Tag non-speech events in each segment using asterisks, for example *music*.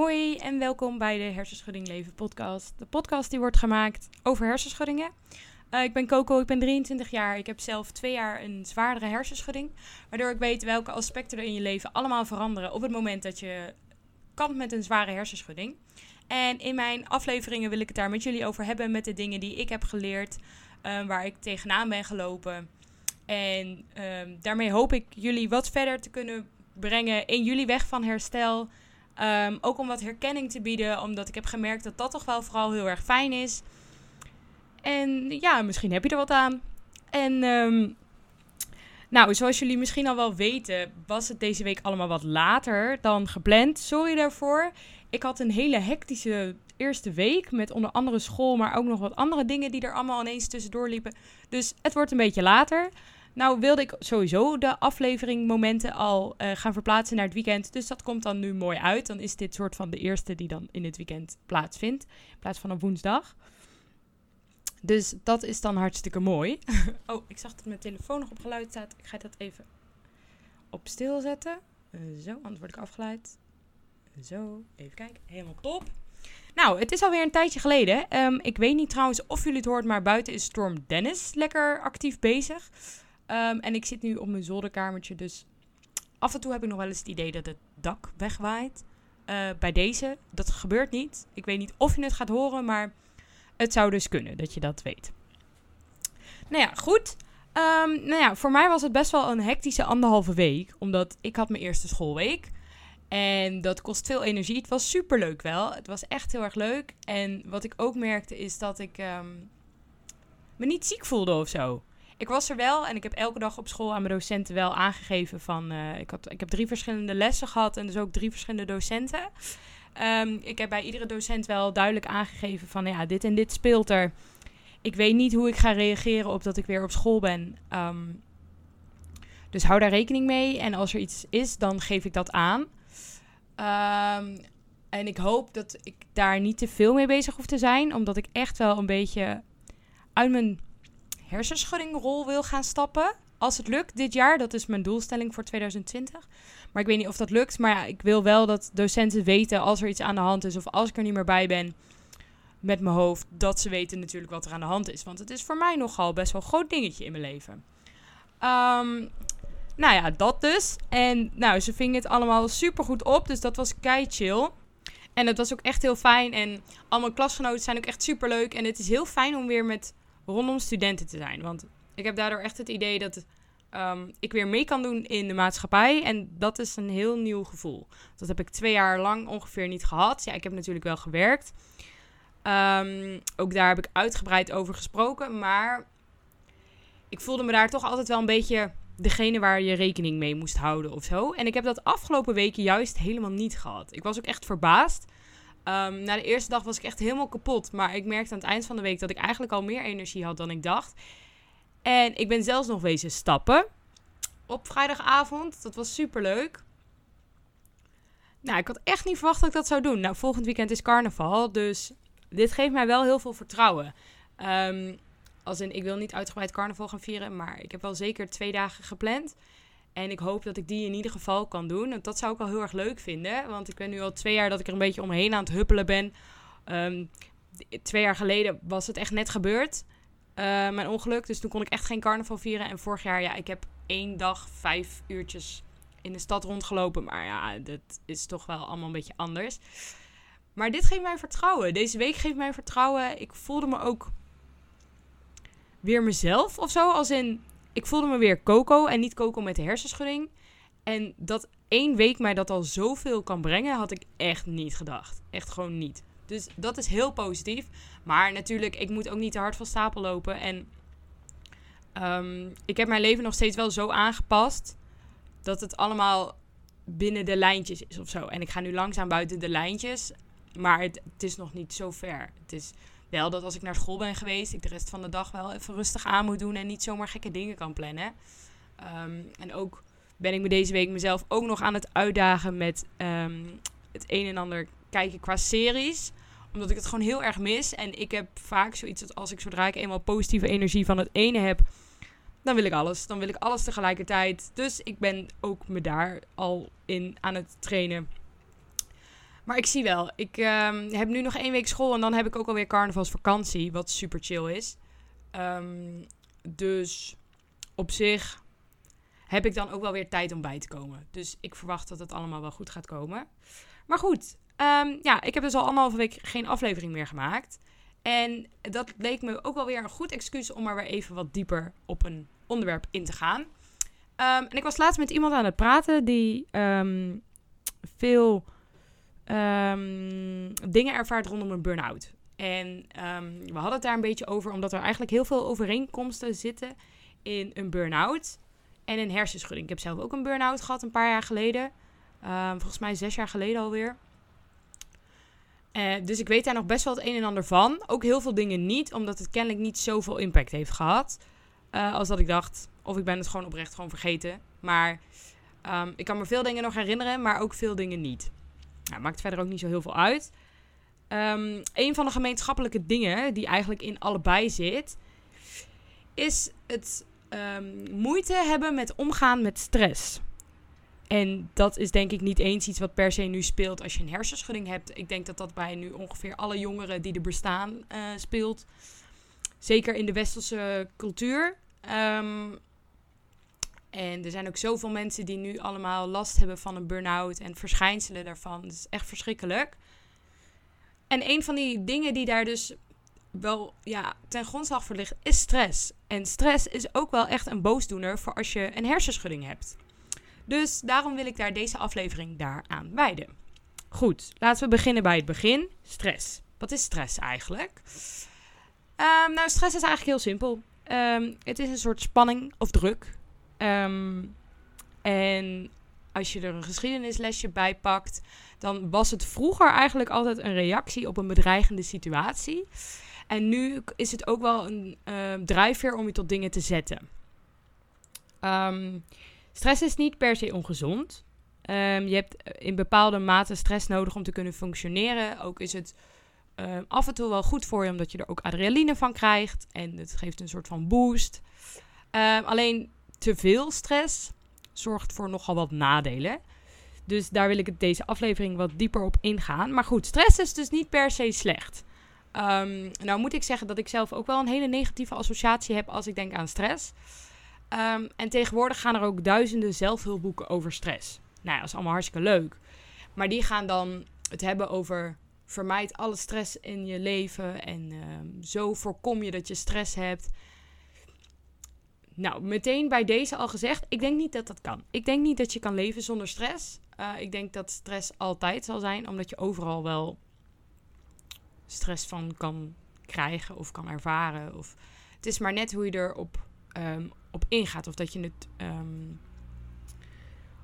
Hoi en welkom bij de Hersenschudding Leven podcast. De podcast die wordt gemaakt over hersenschuddingen. Uh, ik ben Coco, ik ben 23 jaar. Ik heb zelf twee jaar een zwaardere hersenschudding. Waardoor ik weet welke aspecten er in je leven allemaal veranderen op het moment dat je kampt met een zware hersenschudding. En in mijn afleveringen wil ik het daar met jullie over hebben. Met de dingen die ik heb geleerd, uh, waar ik tegenaan ben gelopen. En uh, daarmee hoop ik jullie wat verder te kunnen brengen in jullie weg van herstel. Um, ook om wat herkenning te bieden, omdat ik heb gemerkt dat dat toch wel vooral heel erg fijn is. En ja, misschien heb je er wat aan. En um, nou, zoals jullie misschien al wel weten, was het deze week allemaal wat later dan gepland. Sorry daarvoor. Ik had een hele hectische eerste week met onder andere school, maar ook nog wat andere dingen die er allemaal ineens tussendoor liepen. Dus het wordt een beetje later. Nou wilde ik sowieso de afleveringmomenten al uh, gaan verplaatsen naar het weekend. Dus dat komt dan nu mooi uit. Dan is dit soort van de eerste die dan in het weekend plaatsvindt. In plaats van op woensdag. Dus dat is dan hartstikke mooi. *laughs* oh, ik zag dat mijn telefoon nog op geluid staat. Ik ga dat even op stil zetten. Zo, anders word ik afgeleid. Zo, even kijken. Helemaal top. Nou, het is alweer een tijdje geleden. Um, ik weet niet trouwens of jullie het hoort, maar buiten is Storm Dennis lekker actief bezig. Um, en ik zit nu op mijn zolderkamertje, dus af en toe heb ik nog wel eens het idee dat het dak wegwaait. Uh, bij deze, dat gebeurt niet. Ik weet niet of je het gaat horen, maar het zou dus kunnen dat je dat weet. Nou ja, goed. Um, nou ja, voor mij was het best wel een hectische anderhalve week, omdat ik had mijn eerste schoolweek. En dat kost veel energie. Het was super leuk wel. Het was echt heel erg leuk. En wat ik ook merkte is dat ik um, me niet ziek voelde of zo ik was er wel en ik heb elke dag op school aan mijn docenten wel aangegeven van... Uh, ik, had, ik heb drie verschillende lessen gehad en dus ook drie verschillende docenten. Um, ik heb bij iedere docent wel duidelijk aangegeven van ja, dit en dit speelt er. Ik weet niet hoe ik ga reageren op dat ik weer op school ben. Um, dus hou daar rekening mee. En als er iets is, dan geef ik dat aan. Um, en ik hoop dat ik daar niet te veel mee bezig hoef te zijn. Omdat ik echt wel een beetje uit mijn hersenschuddingrol wil gaan stappen. Als het lukt dit jaar, dat is mijn doelstelling voor 2020. Maar ik weet niet of dat lukt. Maar ja, ik wil wel dat docenten weten als er iets aan de hand is of als ik er niet meer bij ben met mijn hoofd, dat ze weten natuurlijk wat er aan de hand is. Want het is voor mij nogal best wel een groot dingetje in mijn leven. Um, nou ja, dat dus. En nou, ze vingen het allemaal super goed op. Dus dat was kei chill. En het was ook echt heel fijn. En al mijn klasgenoten zijn ook echt super leuk. En het is heel fijn om weer met rondom studenten te zijn. Want ik heb daardoor echt het idee dat um, ik weer mee kan doen in de maatschappij. En dat is een heel nieuw gevoel. Dat heb ik twee jaar lang ongeveer niet gehad. Ja, ik heb natuurlijk wel gewerkt. Um, ook daar heb ik uitgebreid over gesproken. Maar ik voelde me daar toch altijd wel een beetje degene waar je rekening mee moest houden of zo. En ik heb dat afgelopen weken juist helemaal niet gehad. Ik was ook echt verbaasd Um, na de eerste dag was ik echt helemaal kapot. Maar ik merkte aan het eind van de week dat ik eigenlijk al meer energie had dan ik dacht. En ik ben zelfs nog wezen stappen op vrijdagavond. Dat was super leuk. Nou, ik had echt niet verwacht dat ik dat zou doen. Nou, volgend weekend is carnaval. Dus dit geeft mij wel heel veel vertrouwen. Um, als in, ik wil niet uitgebreid carnaval gaan vieren. Maar ik heb wel zeker twee dagen gepland. En ik hoop dat ik die in ieder geval kan doen. Dat zou ik wel heel erg leuk vinden. Want ik ben nu al twee jaar dat ik er een beetje omheen aan het huppelen ben. Um, twee jaar geleden was het echt net gebeurd. Uh, mijn ongeluk. Dus toen kon ik echt geen carnaval vieren. En vorig jaar, ja, ik heb één dag vijf uurtjes in de stad rondgelopen. Maar ja, dat is toch wel allemaal een beetje anders. Maar dit geeft mij vertrouwen. Deze week geeft mij vertrouwen. Ik voelde me ook weer mezelf of zo. Als in, ik voelde me weer Coco en niet Coco met de hersenschudding. En dat één week mij dat al zoveel kan brengen, had ik echt niet gedacht. Echt gewoon niet. Dus dat is heel positief. Maar natuurlijk, ik moet ook niet te hard van stapel lopen. En um, ik heb mijn leven nog steeds wel zo aangepast dat het allemaal binnen de lijntjes is of zo. En ik ga nu langzaam buiten de lijntjes. Maar het, het is nog niet zo ver. Het is wel dat als ik naar school ben geweest, ik de rest van de dag wel even rustig aan moet doen en niet zomaar gekke dingen kan plannen. Um, en ook ben ik me deze week mezelf ook nog aan het uitdagen met um, het een en ander kijken qua series. Omdat ik het gewoon heel erg mis. En ik heb vaak zoiets dat als ik zodra ik eenmaal positieve energie van het ene heb, dan wil ik alles. Dan wil ik alles tegelijkertijd. Dus ik ben ook me daar al in aan het trainen. Maar ik zie wel. Ik ehm, heb nu nog één week school en dan heb ik ook alweer carnavalsvakantie, wat super chill is. Ehm, dus op zich heb ik dan ook wel weer tijd om bij te komen. Dus ik verwacht dat het allemaal wel goed gaat komen. Maar goed, ehm, ja, ik heb dus al anderhalve week geen aflevering meer gemaakt. En dat leek me ook wel weer een goed excuus om maar weer even wat dieper op een onderwerp in te gaan. En ik was laatst met iemand aan het praten die veel dingen ervaart rondom een burn-out. En we hadden het daar een beetje over, omdat er eigenlijk heel veel overeenkomsten zitten in een burn-out en een hersenschudding. Ik heb zelf ook een burn-out gehad een paar jaar geleden. Ehm, volgens mij zes jaar geleden alweer. Uh, dus ik weet daar nog best wel het een en ander van. Ook heel veel dingen niet, omdat het kennelijk niet zoveel impact heeft gehad. Uh, als dat ik dacht. Of ik ben het gewoon oprecht gewoon vergeten. Maar ik kan me veel dingen nog herinneren, maar ook veel dingen niet. Nou, maakt verder ook niet zo heel veel uit. Um, een van de gemeenschappelijke dingen die eigenlijk in allebei zit, is het um, moeite hebben met omgaan met stress. En dat is denk ik niet eens iets wat per se nu speelt als je een hersenschudding hebt. Ik denk dat dat bij nu ongeveer alle jongeren die er bestaan uh, speelt. Zeker in de westerse cultuur. Um, en er zijn ook zoveel mensen die nu allemaal last hebben van een burn-out en verschijnselen daarvan. Dat is echt verschrikkelijk. En een van die dingen die daar dus wel ja, ten grondslag voor ligt, is stress. En stress is ook wel echt een boosdoener voor als je een hersenschudding hebt. Dus daarom wil ik daar deze aflevering daaraan wijden. Goed, laten we beginnen bij het begin. Stress. Wat is stress eigenlijk? Um, nou, stress is eigenlijk heel simpel. Um, het is een soort spanning of druk. Um, en als je er een geschiedenislesje bij pakt, dan was het vroeger eigenlijk altijd een reactie op een bedreigende situatie. En nu is het ook wel een uh, drijfveer om je tot dingen te zetten. Um, stress is niet per se ongezond. Um, je hebt in bepaalde mate stress nodig om te kunnen functioneren. Ook is het af en toe wel goed voor je, omdat je er ook adrenaline van krijgt. En het geeft een soort van boost. Alleen te veel stress zorgt voor nogal wat nadelen. Dus daar wil ik deze aflevering wat dieper op ingaan. Maar goed, stress is dus niet per se slecht. Um, nou moet ik zeggen dat ik zelf ook wel een hele negatieve associatie heb als ik denk aan stress. Um, en tegenwoordig gaan er ook duizenden zelfhulpboeken over stress. Nou ja, dat is allemaal hartstikke leuk. Maar die gaan dan het hebben over vermijd alle stress in je leven en um, zo voorkom je dat je stress hebt. Nou, meteen bij deze al gezegd, ik denk niet dat dat kan. Ik denk niet dat je kan leven zonder stress. Uh, ik denk dat stress altijd zal zijn, omdat je overal wel stress van kan krijgen of kan ervaren. Of, het is maar net hoe je erop um, op ingaat. Of dat je het. Um,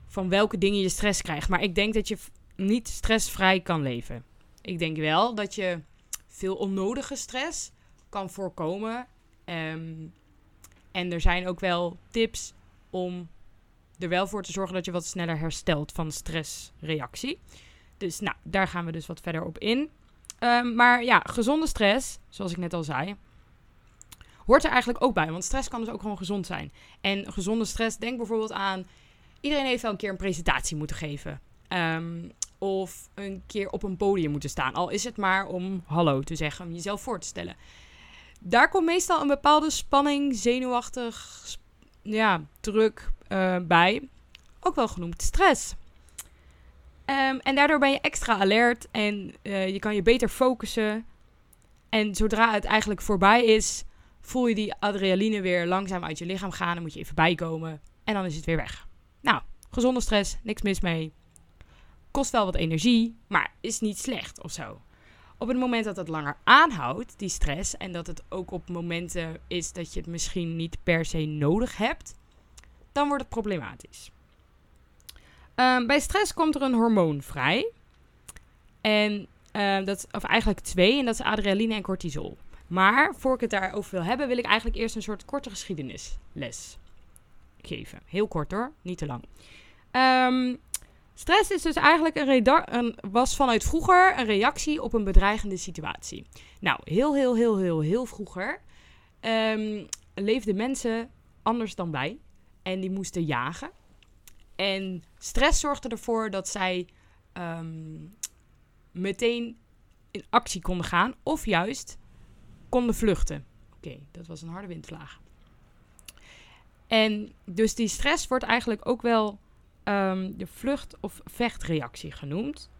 van welke dingen je stress krijgt. Maar ik denk dat je niet stressvrij kan leven. Ik denk wel dat je veel onnodige stress kan voorkomen. Um, en er zijn ook wel tips om er wel voor te zorgen dat je wat sneller herstelt van stressreactie. Dus nou, daar gaan we dus wat verder op in. Um, maar ja, gezonde stress, zoals ik net al zei, hoort er eigenlijk ook bij. Want stress kan dus ook gewoon gezond zijn. En gezonde stress, denk bijvoorbeeld aan... Iedereen heeft wel een keer een presentatie moeten geven. Um, of een keer op een podium moeten staan. Al is het maar om hallo te zeggen, om jezelf voor te stellen. Daar komt meestal een bepaalde spanning, zenuwachtig, ja, druk uh, bij. Ook wel genoemd stress. Um, en daardoor ben je extra alert en uh, je kan je beter focussen. En zodra het eigenlijk voorbij is, voel je die adrenaline weer langzaam uit je lichaam gaan. Dan moet je even bijkomen en dan is het weer weg. Nou, gezonde stress, niks mis mee. Kost wel wat energie, maar is niet slecht of zo. Op het moment dat het langer aanhoudt, die stress, en dat het ook op momenten is dat je het misschien niet per se nodig hebt, dan wordt het problematisch. Um, bij stress komt er een hormoon vrij. En uh, dat, of eigenlijk twee, en dat is adrenaline en cortisol. Maar voor ik het daarover wil hebben, wil ik eigenlijk eerst een soort korte geschiedenisles geven. Heel kort hoor, niet te lang. Um, stress is dus eigenlijk een, een, was vanuit vroeger een reactie op een bedreigende situatie. Nou, heel, heel, heel, heel, heel vroeger um, leefden mensen anders dan wij. En die moesten jagen. En stress zorgde ervoor dat zij um, meteen in actie konden gaan of juist konden vluchten. Oké, dat was een harde windvlaag. En dus die stress wordt eigenlijk ook wel ehm, de vlucht- of vechtreactie genoemd.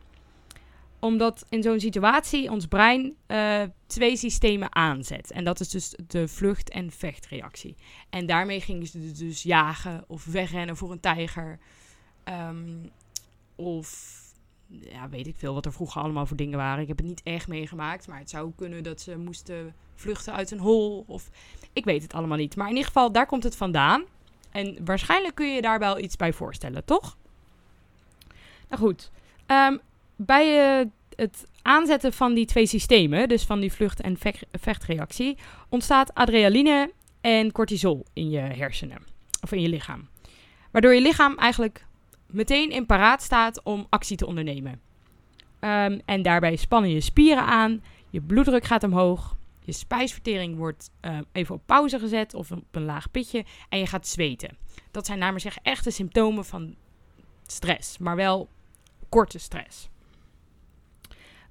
Omdat in zo'n situatie ons brein uh, twee systemen aanzet. En dat is dus de vlucht- en vechtreactie. En daarmee gingen ze dus jagen of wegrennen voor een tijger. Um, of ja, weet ik veel wat er vroeger allemaal voor dingen waren. Ik heb het niet echt meegemaakt, maar het zou kunnen dat ze moesten vluchten uit een hol. Of ik weet het allemaal niet. Maar in ieder geval, daar komt het vandaan. En waarschijnlijk kun je je daar wel iets bij voorstellen, toch? Nou goed, um, bij uh, het aanzetten van die twee systemen, dus van die vlucht- en vechtreactie, ontstaat adrenaline en cortisol in je hersenen of in je lichaam. Waardoor je lichaam eigenlijk meteen in paraat staat om actie te ondernemen. Um, en daarbij spannen je spieren aan, je bloeddruk gaat omhoog, je spijsvertering wordt uh, even op pauze gezet of op een laag pitje en je gaat zweten. Dat zijn namelijk zeggen echte symptomen van stress, maar wel korte stress.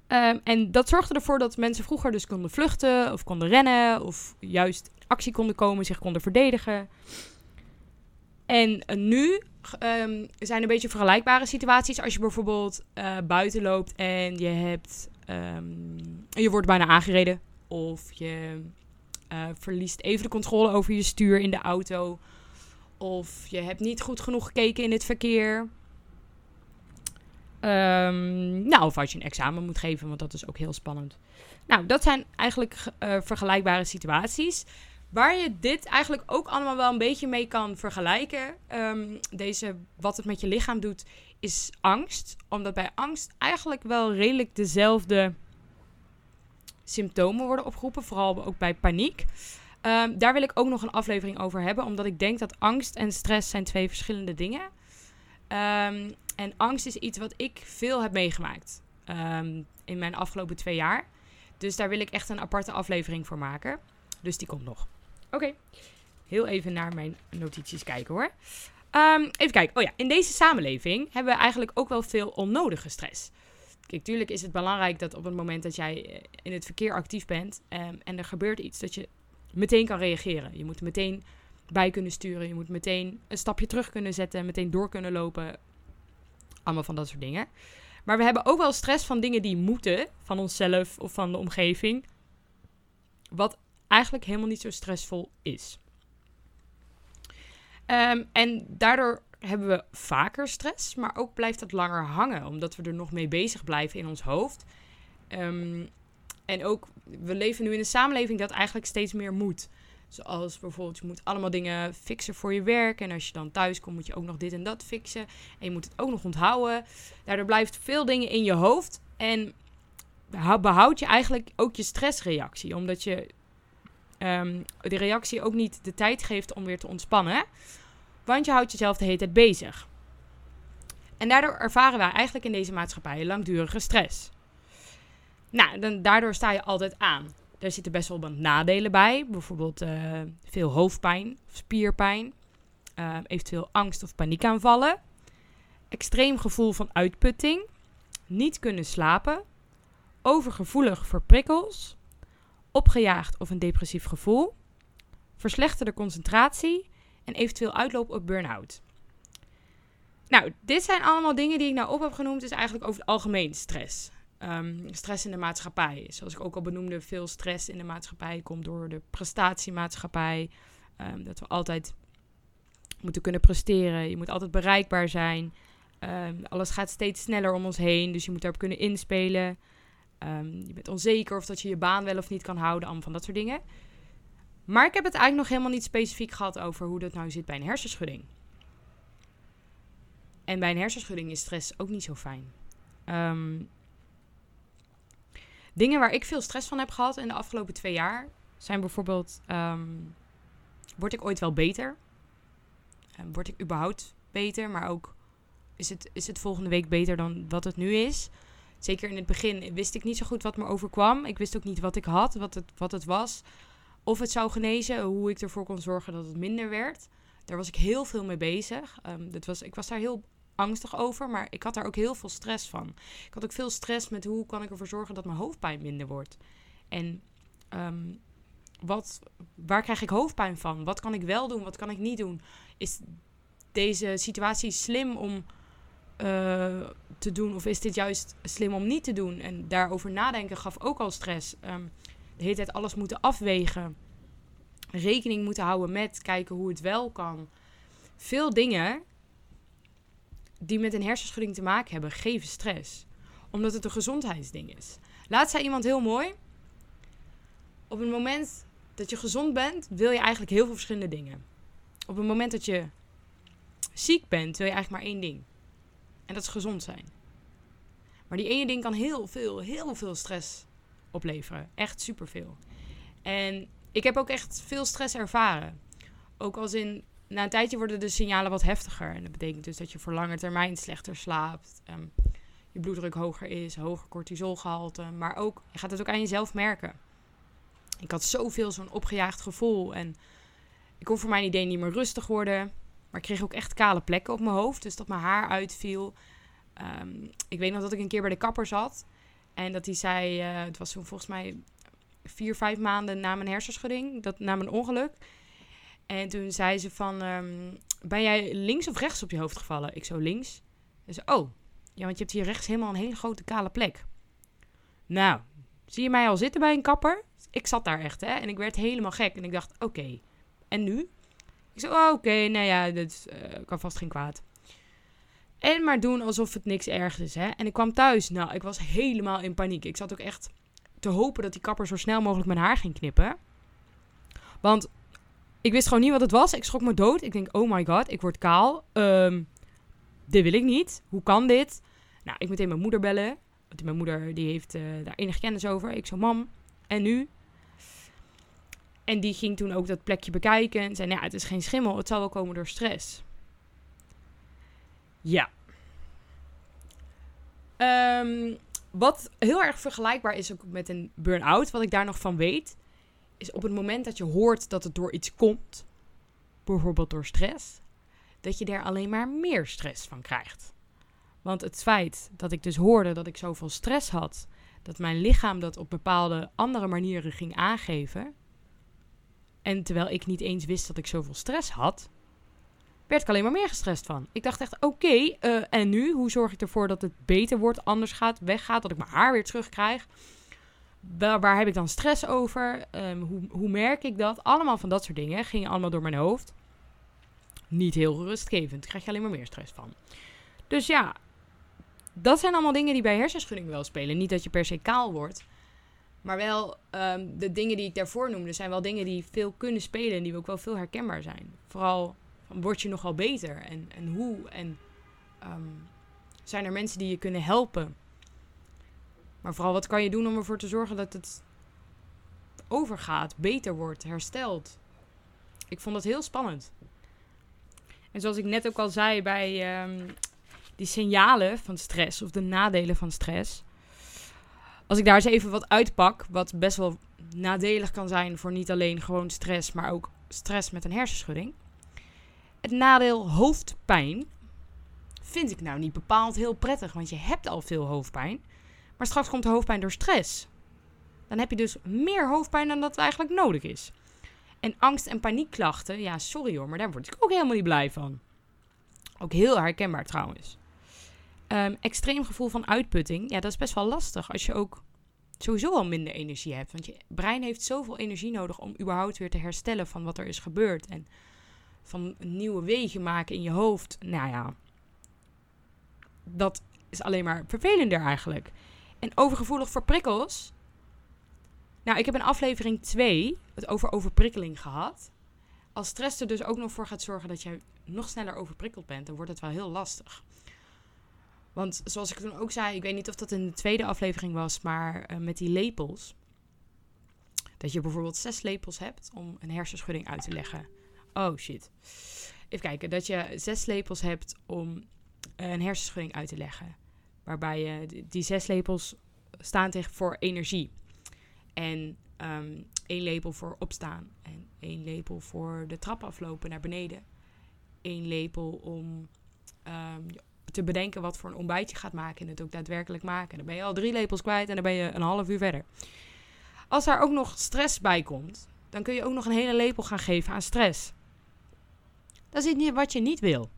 Um, en dat zorgde ervoor dat mensen vroeger dus konden vluchten of konden rennen of juist actie konden komen, zich konden verdedigen. En uh, nu um, zijn een beetje vergelijkbare situaties. Als je bijvoorbeeld uh, buiten loopt en je hebt. Je wordt bijna aangereden. Of je uh, verliest even de controle over je stuur in de auto. Of je hebt niet goed genoeg gekeken in het verkeer. Um, nou, of als je een examen moet geven, want dat is ook heel spannend. Nou, dat zijn eigenlijk uh, vergelijkbare situaties. Waar je dit eigenlijk ook allemaal wel een beetje mee kan vergelijken. Um, deze, wat het met je lichaam doet, is angst. Omdat bij angst eigenlijk wel redelijk dezelfde symptomen worden opgeroepen. Vooral ook bij paniek. Um, daar wil ik ook nog een aflevering over hebben. Omdat ik denk dat angst en stress zijn twee verschillende dingen. Um, en angst is iets wat ik veel heb meegemaakt. in mijn afgelopen twee jaar. Dus daar wil ik echt een aparte aflevering voor maken. Dus die komt nog. Oké. Heel even naar mijn notities kijken hoor. Even kijken. Oh ja, in deze samenleving hebben we eigenlijk ook wel veel onnodige stress. Kijk, tuurlijk is het belangrijk dat op het moment dat jij eh, in het verkeer actief bent um, en er gebeurt iets, dat je meteen kan reageren. Je moet meteen bij kunnen sturen. Je moet meteen een stapje terug kunnen zetten. Meteen door kunnen lopen. Allemaal van dat soort dingen. Maar we hebben ook wel stress van dingen die moeten. Van onszelf of van de omgeving. Wat eigenlijk helemaal niet zo stressvol is. Um, en daardoor hebben we vaker stress, maar ook blijft het langer hangen, omdat we er nog mee bezig blijven in ons hoofd. Um, en ook, we leven nu in een samenleving dat eigenlijk steeds meer moet. Zoals bijvoorbeeld, je moet allemaal dingen fixen voor je werk. En als je dan thuis komt, moet je ook nog dit en dat fixen. En je moet het ook nog onthouden. Daardoor blijft veel dingen in je hoofd. En behoud je eigenlijk ook je stressreactie. Omdat je um, de reactie ook niet de tijd geeft om weer te ontspannen. Want je houdt jezelf de hele tijd bezig. En daardoor ervaren wij eigenlijk in deze maatschappij langdurige stress. Nou, dan, daardoor sta je altijd aan. Er zitten best wel wat nadelen bij. Bijvoorbeeld uh, veel hoofdpijn of spierpijn. Uh, eventueel angst of paniekaanvallen. Extreem gevoel van uitputting. Niet kunnen slapen. Overgevoelig voor prikkels opgejaagd of een depressief gevoel, verslechterde concentratie en eventueel uitloop op burn-out. Nou, dit zijn allemaal dingen die ik nou op heb genoemd, is eigenlijk over het algemeen stress. Um, stress in de maatschappij. Zoals ik ook al benoemde, veel stress in de maatschappij komt door de prestatiemaatschappij. Um, dat we altijd moeten kunnen presteren. Je moet altijd bereikbaar zijn. Um, alles gaat steeds sneller om ons heen, dus je moet daarop kunnen inspelen. Je bent onzeker of dat je je baan wel of niet kan houden, allemaal van dat soort dingen. Maar ik heb het eigenlijk nog helemaal niet specifiek gehad over hoe dat nou zit bij een hersenschudding. En bij een hersenschudding is stress ook niet zo fijn. Um, dingen waar ik veel stress van heb gehad in de afgelopen twee jaar zijn bijvoorbeeld: um, word ik ooit wel beter? Um, word ik überhaupt beter? Maar ook is het, is het volgende week beter dan wat het nu is? zeker in het begin wist ik niet zo goed wat me overkwam. Ik wist ook niet wat ik had, wat het, wat het was. Of het zou genezen, hoe ik ervoor kon zorgen dat het minder werd. Daar was ik heel veel mee bezig. Dat was, ik was daar heel angstig over, maar ik had daar ook heel veel stress van. Ik had ook veel stress met hoe kan ik ervoor zorgen dat mijn hoofdpijn minder wordt. En ehm, wat, waar krijg ik hoofdpijn van? Wat kan ik wel doen? Wat kan ik niet doen? Is deze situatie slim om uh, te doen? Of is dit juist slim om niet te doen? En daarover nadenken gaf ook al stress. Um, de hele tijd alles moeten afwegen. Rekening moeten houden met kijken hoe het wel kan. Veel dingen die met een hersenschudding te maken hebben, geven stress. Omdat het een gezondheidsding is. Laat zei iemand heel mooi. Op het moment dat je gezond bent, wil je eigenlijk heel veel verschillende dingen. Op het moment dat je ziek bent, wil je eigenlijk maar één ding. En dat is gezond zijn. Maar die ene ding kan heel veel, heel veel stress opleveren. Echt superveel. En ik heb ook echt veel stress ervaren. Ook als in, na een tijdje worden de signalen wat heftiger. En dat betekent dus dat je voor lange termijn slechter slaapt. Um, je bloeddruk hoger is, hoger cortisolgehalte. Maar ook, je gaat het ook aan jezelf merken. Ik had zoveel zo'n opgejaagd gevoel. En ik kon voor mijn idee niet meer rustig worden. Maar ik kreeg ook echt kale plekken op mijn hoofd. Dus dat mijn haar uitviel. Um, ik weet nog dat ik een keer bij de kapper zat. En dat hij zei, uh, het was toen volgens mij vier, vijf maanden na mijn hersenschudding, dat, na mijn ongeluk. En toen zei ze van, um, ben jij links of rechts op je hoofd gevallen? Ik zo links. En ze, oh, ja, want je hebt hier rechts helemaal een hele grote kale plek. Nou, zie je mij al zitten bij een kapper? Ik zat daar echt, hè. En ik werd helemaal gek. En ik dacht, oké, en nu? Ik oh, oké, nou ja, dat uh, kan vast geen kwaad. En maar doen alsof het niks ergs is, hè. En ik kwam thuis. Nou, ik was helemaal in paniek. Ik zat ook echt te hopen dat die kapper zo snel mogelijk mijn haar ging knippen. Want ik wist gewoon niet wat het was. Ik schrok me dood. Ik denk, oh my god, ik word kaal. Um, dit wil ik niet. Hoe kan dit? Nou, ik meteen mijn moeder bellen. Want mijn moeder die heeft uh, daar enige kennis over. Ik zo, mam, en nu? En die ging toen ook dat plekje bekijken. En zei, nou ja, het is geen schimmel. Het zal wel komen door stress. Ja. Um, wat heel erg vergelijkbaar is ook met een burn-out, wat ik daar nog van weet, is op het moment dat je hoort dat het door iets komt, bijvoorbeeld door stress, dat je daar alleen maar meer stress van krijgt. Want het feit dat ik dus hoorde dat ik zoveel stress had, dat mijn lichaam dat op bepaalde andere manieren ging aangeven, en terwijl ik niet eens wist dat ik zoveel stress had, werd ik alleen maar meer gestrest van. Ik dacht echt, oké, eh, en nu? Hoe zorg ik ervoor dat het beter wordt, anders gaat, weggaat, dat ik mijn haar weer terugkrijg? Waar, waar heb ik dan stress over? Ehm, hoe, hoe merk ik dat? Allemaal van dat soort dingen gingen allemaal door mijn hoofd. Niet heel rustgevend. Daar krijg je alleen maar meer stress van. Dus ja, dat zijn allemaal dingen die bij hersenschudding wel spelen. Niet dat je per se kaal wordt. Maar wel um, de dingen die ik daarvoor noemde, zijn wel dingen die veel kunnen spelen en die ook wel veel herkenbaar zijn. Vooral word je nogal beter? En, en hoe? En um, zijn er mensen die je kunnen helpen? Maar vooral, wat kan je doen om ervoor te zorgen dat het overgaat, beter wordt, herstelt? Ik vond dat heel spannend. En zoals ik net ook al zei bij um, die signalen van stress of de nadelen van stress. Als ik daar eens even wat uitpak, wat best wel nadelig kan zijn voor niet alleen gewoon stress, maar ook stress met een hersenschudding. Het nadeel hoofdpijn vind ik nou niet bepaald heel prettig, want je hebt al veel hoofdpijn. Maar straks komt de hoofdpijn door stress. Dan heb je dus meer hoofdpijn dan dat eigenlijk nodig is. En angst- en paniekklachten, ja, sorry hoor, maar daar word ik ook helemaal niet blij van. Ook heel herkenbaar trouwens. Um, extreem gevoel van uitputting, ja, dat is best wel lastig als je ook sowieso al minder energie hebt. Want je brein heeft zoveel energie nodig om überhaupt weer te herstellen van wat er is gebeurd. En van nieuwe wegen maken in je hoofd. Nou ja, dat is alleen maar vervelender eigenlijk. En overgevoelig voor prikkels. Nou, ik heb in aflevering 2 het over overprikkeling gehad. Als stress er dus ook nog voor gaat zorgen dat je nog sneller overprikkeld bent, dan wordt het wel heel lastig. Want zoals ik toen ook zei, ik weet niet of dat in de tweede aflevering was, maar uh, met die lepels. Dat je bijvoorbeeld zes lepels hebt om een hersenschudding uit te leggen. Oh shit. Even kijken, dat je zes lepels hebt om een hersenschudding uit te leggen. Waarbij je die zes lepels staan tegen voor energie. En um, één lepel voor opstaan. En één lepel voor de trap aflopen naar beneden. Eén lepel om um, te bedenken wat voor een ontbijt je gaat maken en het ook daadwerkelijk maken. Dan ben je al drie lepels kwijt en dan ben je een half uur verder. Als daar ook nog stress bij komt, dan kun je ook nog een hele lepel gaan geven aan stress. Dat is niet wat je niet wil.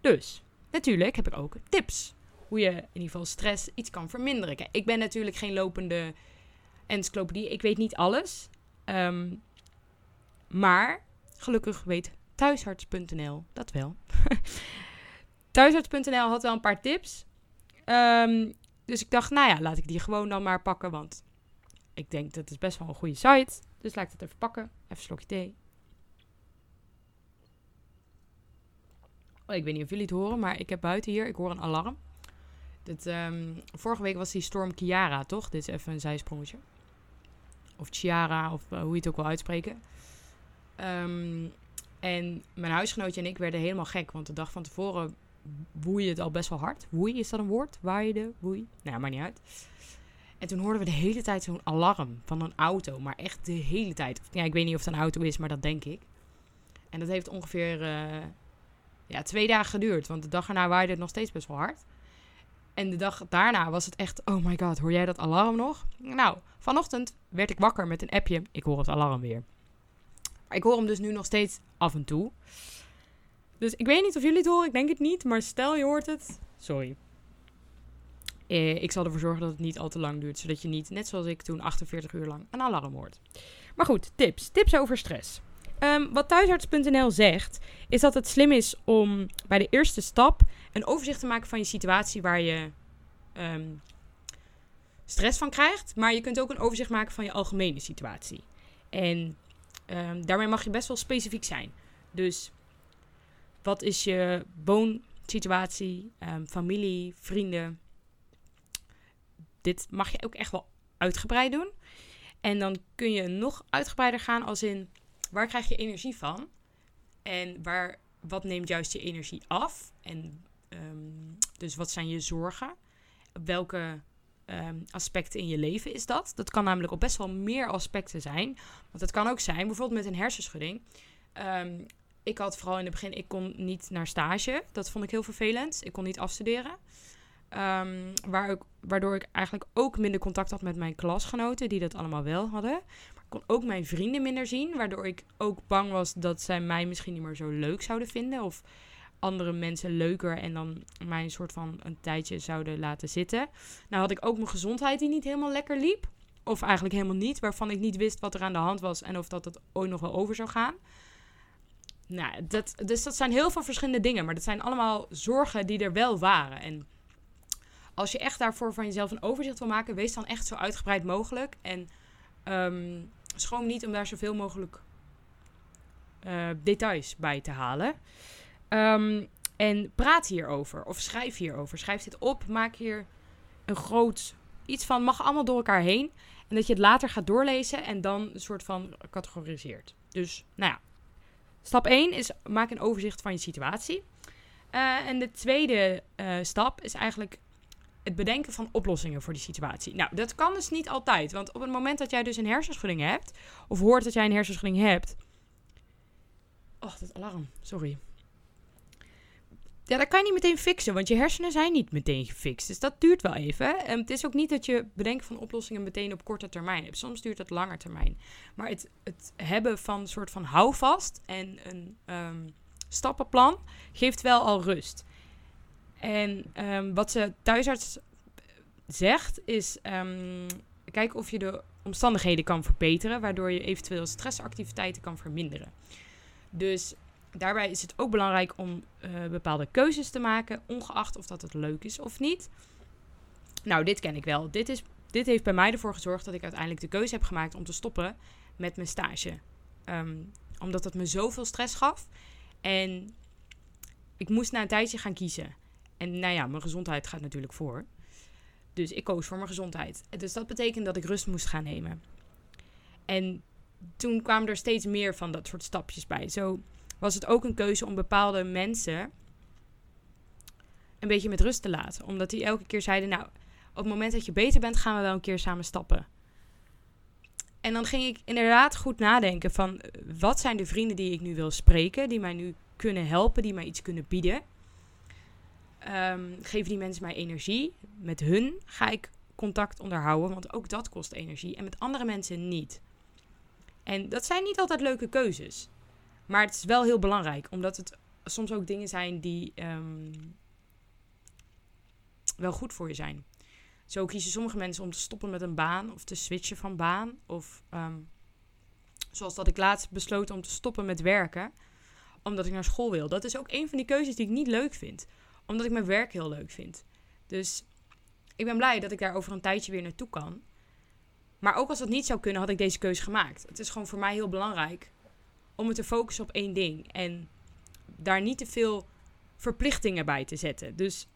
Dus, natuurlijk heb ik ook tips. Hoe je in ieder geval stress iets kan verminderen. Ik ben natuurlijk geen lopende encyclopedie. Ik weet niet alles. Ehm, maar gelukkig weet thuisarts.nl dat wel. *laughs* thuisarts.nl had wel een paar tips. Ehm, dus ik dacht, nou ja, laat ik die gewoon dan maar pakken. Want ik denk dat is best wel een goede site. Dus laat ik het even pakken. Even slokje thee. Oh, ik weet niet of jullie het horen, maar ik heb buiten hier, ik hoor een alarm. Dit, ehm, vorige week was die storm Kiara, toch? Dit is even een zijsprongetje. Of Chiara, of eh, hoe je het ook wil uitspreken. Um, en mijn huisgenootje en ik werden helemaal gek. Want de dag van tevoren woei het al best wel hard. Woei, is dat een woord? Waaide, woei? Nou, maakt niet uit. En toen hoorden we de hele tijd zo'n alarm van een auto. Maar echt de hele tijd. Ja, ik weet niet of het een auto is, maar dat denk ik. En dat heeft ongeveer uh, ja, twee dagen geduurd. Want de dag erna waaide het nog steeds best wel hard. En de dag daarna was het echt, oh my god, hoor jij dat alarm nog? Nou, vanochtend werd ik wakker met een appje. Ik hoor het alarm weer. Ik hoor hem dus nu nog steeds af en toe. Dus ik weet niet of jullie het horen, ik denk het niet. Maar stel je hoort het, sorry. Eh, ik zal ervoor zorgen dat het niet al te lang duurt. Zodat je niet, net zoals ik toen, 48 uur lang een alarm hoort. Maar goed, tips. Tips over stress. Um, wat thuisarts.nl zegt, is dat het slim is om bij de eerste stap een overzicht te maken van je situatie waar je um, stress van krijgt. Maar je kunt ook een overzicht maken van je algemene situatie. En um, daarmee mag je best wel specifiek zijn. Dus wat is je woonsituatie, familie, vrienden? Dit mag je ook echt wel uitgebreid doen. En dan kun je nog uitgebreider gaan als in waar krijg je energie van? En waar, wat neemt juist je energie af? En um, dus wat zijn je zorgen? Welke um, aspecten in je leven is dat? Dat kan namelijk op best wel meer aspecten zijn. Want het kan ook zijn, bijvoorbeeld met een hersenschudding. Um, ik had vooral in het begin, ik kon niet naar stage. Dat vond ik heel vervelend. Ik kon niet afstuderen. Waar ik, waardoor ik eigenlijk ook minder contact had met mijn klasgenoten, die dat allemaal wel hadden kon ook mijn vrienden minder zien. Waardoor ik ook bang was dat zij mij misschien niet meer zo leuk zouden vinden. Of andere mensen leuker en dan mij een soort van een tijdje zouden laten zitten. Nou had ik ook mijn gezondheid die niet helemaal lekker liep. Of eigenlijk helemaal niet. Waarvan ik niet wist wat er aan de hand was en of dat het ooit nog wel over zou gaan. Nou, dat, dus dat zijn heel veel verschillende dingen. Maar dat zijn allemaal zorgen die er wel waren. En als je echt daarvoor van jezelf een overzicht wil maken, wees dan echt zo uitgebreid mogelijk. En um, schroom niet om daar zoveel mogelijk uh, details bij te halen. Um, en praat hierover of schrijf hierover. Schrijf dit op, maak hier een groot iets van. Mag allemaal door elkaar heen. En dat je het later gaat doorlezen en dan een soort van categoriseert. Dus, nou ja. Stap 1 is maak een overzicht van je situatie. Uh, en de tweede uh, stap is eigenlijk het bedenken van oplossingen voor die situatie. Nou, dat kan dus niet altijd. Want op het moment dat jij dus een hersenschudding hebt, of hoort dat jij een hersenschudding hebt. Oh, dat alarm, sorry. Ja, dat kan je niet meteen fixen, want je hersenen zijn niet meteen gefixt. Dus dat duurt wel even. En het is ook niet dat je bedenken van oplossingen meteen op korte termijn hebt. Soms duurt dat langer termijn. Maar het, het hebben van een soort van houvast en een um, stappenplan geeft wel al rust. En um, wat ze thuisarts zegt is: um, kijk of je de omstandigheden kan verbeteren, waardoor je eventueel stressactiviteiten kan verminderen. Dus daarbij is het ook belangrijk om uh, bepaalde keuzes te maken, ongeacht of dat het leuk is of niet. Nou, dit ken ik wel. Dit, is, dit heeft bij mij ervoor gezorgd dat ik uiteindelijk de keuze heb gemaakt om te stoppen met mijn stage. Um, omdat het me zoveel stress gaf. En ik moest na een tijdje gaan kiezen. En nou ja, mijn gezondheid gaat natuurlijk voor. Dus ik koos voor mijn gezondheid. Dus dat betekent dat ik rust moest gaan nemen. En toen kwamen er steeds meer van dat soort stapjes bij. Zo was het ook een keuze om bepaalde mensen een beetje met rust te laten. Omdat die elke keer zeiden: Nou, op het moment dat je beter bent, gaan we wel een keer samen stappen. En dan ging ik inderdaad goed nadenken van wat zijn de vrienden die ik nu wil spreken, die mij nu kunnen helpen, die mij iets kunnen bieden. Ehm, geven die mensen mij energie. Met hun ga ik contact onderhouden, want ook dat kost energie. En met andere mensen niet. En dat zijn niet altijd leuke keuzes. Maar het is wel heel belangrijk, omdat het soms ook dingen zijn die ehm, wel goed voor je zijn. Zo kiezen sommige mensen om te stoppen met een baan of te switchen van baan. Of ehm, zoals dat ik laatst besloten om te stoppen met werken, omdat ik naar school wil. Dat is ook een van die keuzes die ik niet leuk vind, omdat ik mijn werk heel leuk vind. Dus ik ben blij dat ik daar over een tijdje weer naartoe kan. Maar ook als dat niet zou kunnen, had ik deze keuze gemaakt. Het is gewoon voor mij heel belangrijk om me te focussen op één ding. En daar niet te veel verplichtingen bij te zetten. Dus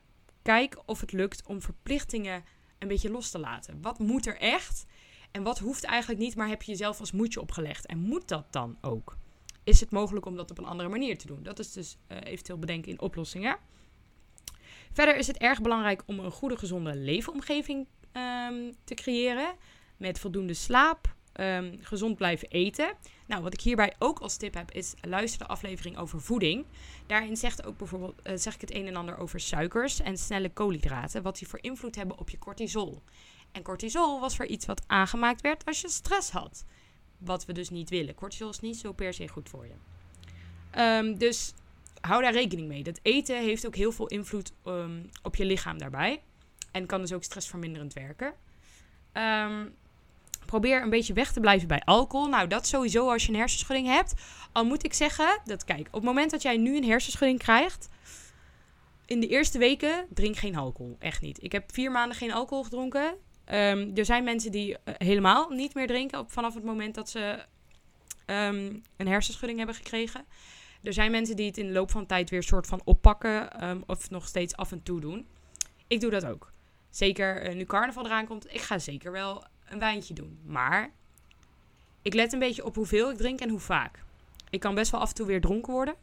kijk of het lukt om verplichtingen een beetje los te laten. Wat moet er echt? En wat hoeft eigenlijk niet, maar heb je jezelf als moedje opgelegd? En moet dat dan ook? Is het mogelijk om dat op een andere manier te doen? Dat is dus uh, eventueel bedenken in oplossingen. Verder is het erg belangrijk om een goede, gezonde leefomgeving um, te creëren. Met voldoende slaap, um, gezond blijven eten. Nou, wat ik hierbij ook als tip heb, is luister de aflevering over voeding. Daarin zegt ook bijvoorbeeld, uh, zeg ik het een en ander over suikers en snelle koolhydraten, wat die voor invloed hebben op je cortisol. En cortisol was voor iets wat aangemaakt werd als je stress had. Wat we dus niet willen. Cortisol is niet zo per se goed voor je. Um, dus hou daar rekening mee. Dat eten heeft ook heel veel invloed um, op je lichaam daarbij. En kan dus ook stressverminderend werken. Um, probeer een beetje weg te blijven bij alcohol. Nou, dat sowieso als je een hersenschudding hebt. Al moet ik zeggen dat, kijk, op het moment dat jij nu een hersenschudding krijgt. In de eerste weken drink geen alcohol. Echt niet. Ik heb vier maanden geen alcohol gedronken. Um, er zijn mensen die uh, helemaal niet meer drinken op, vanaf het moment dat ze een hersenschudding hebben gekregen. Er zijn mensen die het in de loop van tijd weer soort van oppakken um, of nog steeds af en toe doen. Ik doe dat ook. Zeker uh, nu carnaval eraan komt, ik ga zeker wel een wijntje doen. Maar ik let een beetje op hoeveel ik drink en hoe vaak. Ik kan best wel af en toe weer dronken worden,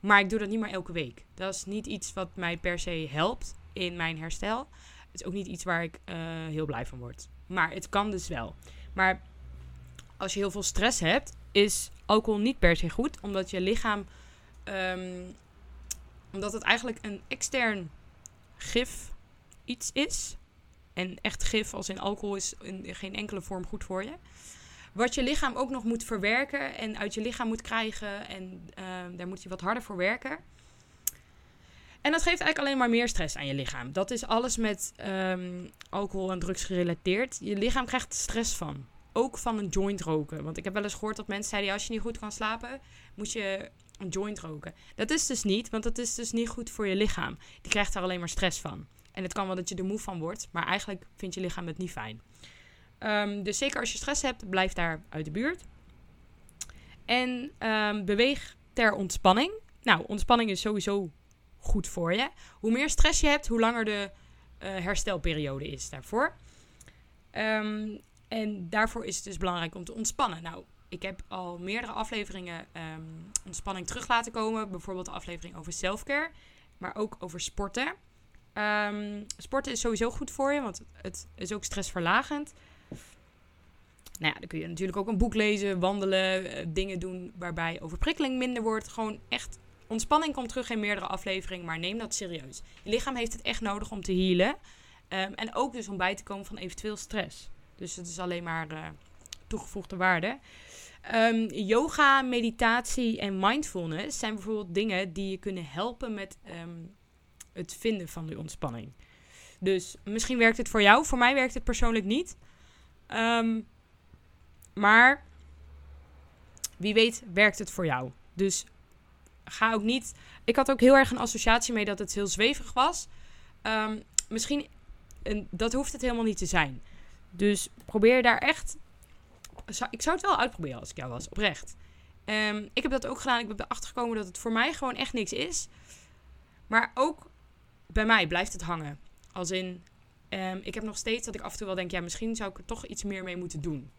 maar ik doe dat niet meer elke week. Dat is niet iets wat mij per se helpt in mijn herstel. Het is ook niet iets waar ik uh, heel blij van word. Maar het kan dus wel. Maar als je heel veel stress hebt, is alcohol niet per se goed. Omdat je lichaam. Um, omdat het eigenlijk een extern gif iets is. En echt gif, als in alcohol, is in geen enkele vorm goed voor je. Wat je lichaam ook nog moet verwerken en uit je lichaam moet krijgen. En uh, daar moet je wat harder voor werken. En dat geeft eigenlijk alleen maar meer stress aan je lichaam. Dat is alles met um, alcohol en drugs gerelateerd. Je lichaam krijgt stress van. Ook van een joint roken. Want ik heb wel eens gehoord dat mensen zeiden: als je niet goed kan slapen, moet je een joint roken. Dat is dus niet, want dat is dus niet goed voor je lichaam. Die krijgt daar alleen maar stress van. En het kan wel dat je er moe van wordt, maar eigenlijk vindt je lichaam het niet fijn. Um, dus zeker als je stress hebt, blijf daar uit de buurt. En um, beweeg ter ontspanning. Nou, ontspanning is sowieso goed voor je. Hoe meer stress je hebt, hoe langer de uh, herstelperiode is daarvoor. Um, en daarvoor is het dus belangrijk om te ontspannen. Nou, ik heb al meerdere afleveringen um, ontspanning terug laten komen. Bijvoorbeeld de aflevering over selfcare, maar ook over sporten. Um, sporten is sowieso goed voor je, want het is ook stressverlagend. Nou ja, dan kun je natuurlijk ook een boek lezen, wandelen, uh, dingen doen waarbij overprikkeling minder wordt. Gewoon echt Ontspanning komt terug in meerdere afleveringen, maar neem dat serieus. Je lichaam heeft het echt nodig om te healen. Um, en ook dus om bij te komen van eventueel stress. Dus het is alleen maar uh, toegevoegde waarde. Um, yoga, meditatie en mindfulness zijn bijvoorbeeld dingen die je kunnen helpen met um, het vinden van die ontspanning. Dus misschien werkt het voor jou. Voor mij werkt het persoonlijk niet. Um, maar wie weet werkt het voor jou. Dus ga ook niet. Ik had ook heel erg een associatie mee dat het heel zwevig was. Misschien. En dat hoeft het helemaal niet te zijn. Dus probeer daar echt. Ik zou het wel uitproberen als ik jou was, oprecht. Um, ik heb dat ook gedaan. Ik ben erachter gekomen dat het voor mij gewoon echt niks is. Maar ook bij mij blijft het hangen. Als in, um, ik heb nog steeds dat ik af en toe wel denk, ja, misschien zou ik er toch iets meer mee moeten doen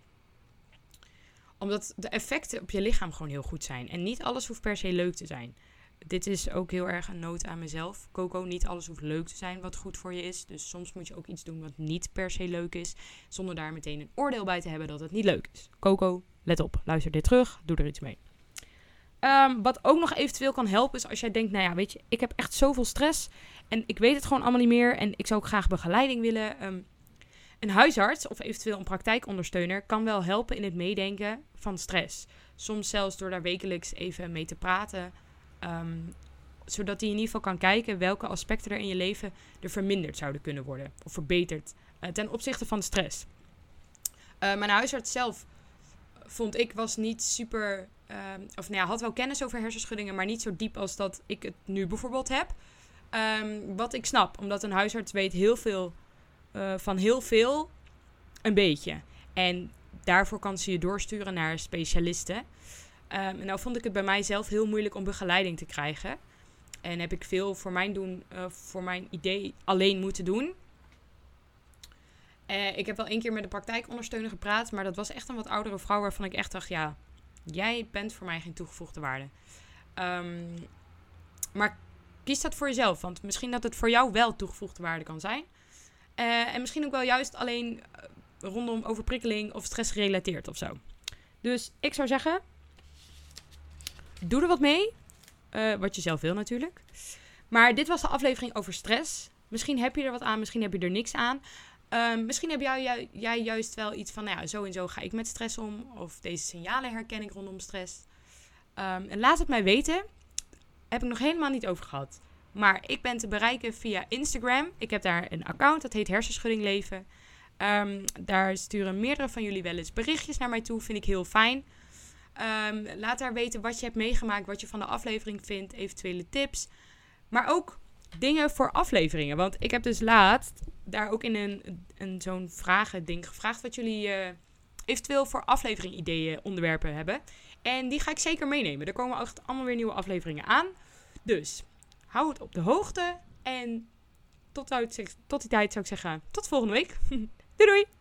omdat de effecten op je lichaam gewoon heel goed zijn. En niet alles hoeft per se leuk te zijn. Dit is ook heel erg een noot aan mezelf. Coco, niet alles hoeft leuk te zijn wat goed voor je is. Dus soms moet je ook iets doen wat niet per se leuk is. Zonder daar meteen een oordeel bij te hebben dat het niet leuk is. Coco, let op. Luister dit terug. Doe er iets mee. Ehm, wat ook nog eventueel kan helpen is als jij denkt, nou ja, weet je, ik heb echt zoveel stress en ik weet het gewoon allemaal niet meer en ik zou ook graag begeleiding willen. Ehm, een huisarts of eventueel een praktijkondersteuner kan wel helpen in het meedenken van stress. Soms zelfs door daar wekelijks even mee te praten. Ehm, zodat hij in ieder geval kan kijken welke aspecten er in je leven er verminderd zouden kunnen worden. Of verbeterd uh, ten opzichte van stress. Uh, mijn huisarts zelf vond ik was niet super. Uh, of nou ja, had wel kennis over hersenschuddingen, maar niet zo diep als dat ik het nu bijvoorbeeld heb. Um, wat ik snap, omdat een huisarts weet heel veel uh, van heel veel een beetje. En daarvoor kan ze je doorsturen naar specialisten. En nou vond ik het bij mijzelf heel moeilijk om begeleiding te krijgen. En heb ik veel voor mijn, doen, uh, voor mijn idee alleen moeten doen. Uh, ik heb wel één keer met de praktijkondersteuner gepraat, maar dat was echt een wat oudere vrouw waarvan ik echt dacht, ja, jij bent voor mij geen toegevoegde waarde. Um, maar kies dat voor jezelf, want misschien dat het voor jou wel toegevoegde waarde kan zijn. Uh, en misschien ook wel juist alleen rondom overprikkeling of stress gerelateerd of zo. Dus ik zou zeggen, doe er wat mee. Uh, wat je zelf wil natuurlijk. Maar dit was de aflevering over stress. Misschien heb je er wat aan, misschien heb je er niks aan. Um, misschien heb jij, jij, juist wel iets van, nou ja, zo en zo ga ik met stress om. Of deze signalen herken ik rondom stress. Um, en laat het mij weten. Heb ik nog helemaal niet over gehad. Maar ik ben te bereiken via Instagram. Ik heb daar een account, dat heet Hersenschudding Leven. Um, daar sturen meerdere van jullie wel eens berichtjes naar mij toe. Vind ik heel fijn. Um, laat daar weten wat je hebt meegemaakt, wat je van de aflevering vindt, eventuele tips. Maar ook dingen voor afleveringen. Want ik heb dus laatst daar ook in een, een zo'n vragen-ding gevraagd wat jullie uh, eventueel voor aflevering-ideeën, onderwerpen hebben. En die ga ik zeker meenemen. Er komen echt allemaal weer nieuwe afleveringen aan. Dus hou het op de hoogte. En tot, uit, tot die tijd zou ik zeggen, tot volgende week. *laughs* doei doei!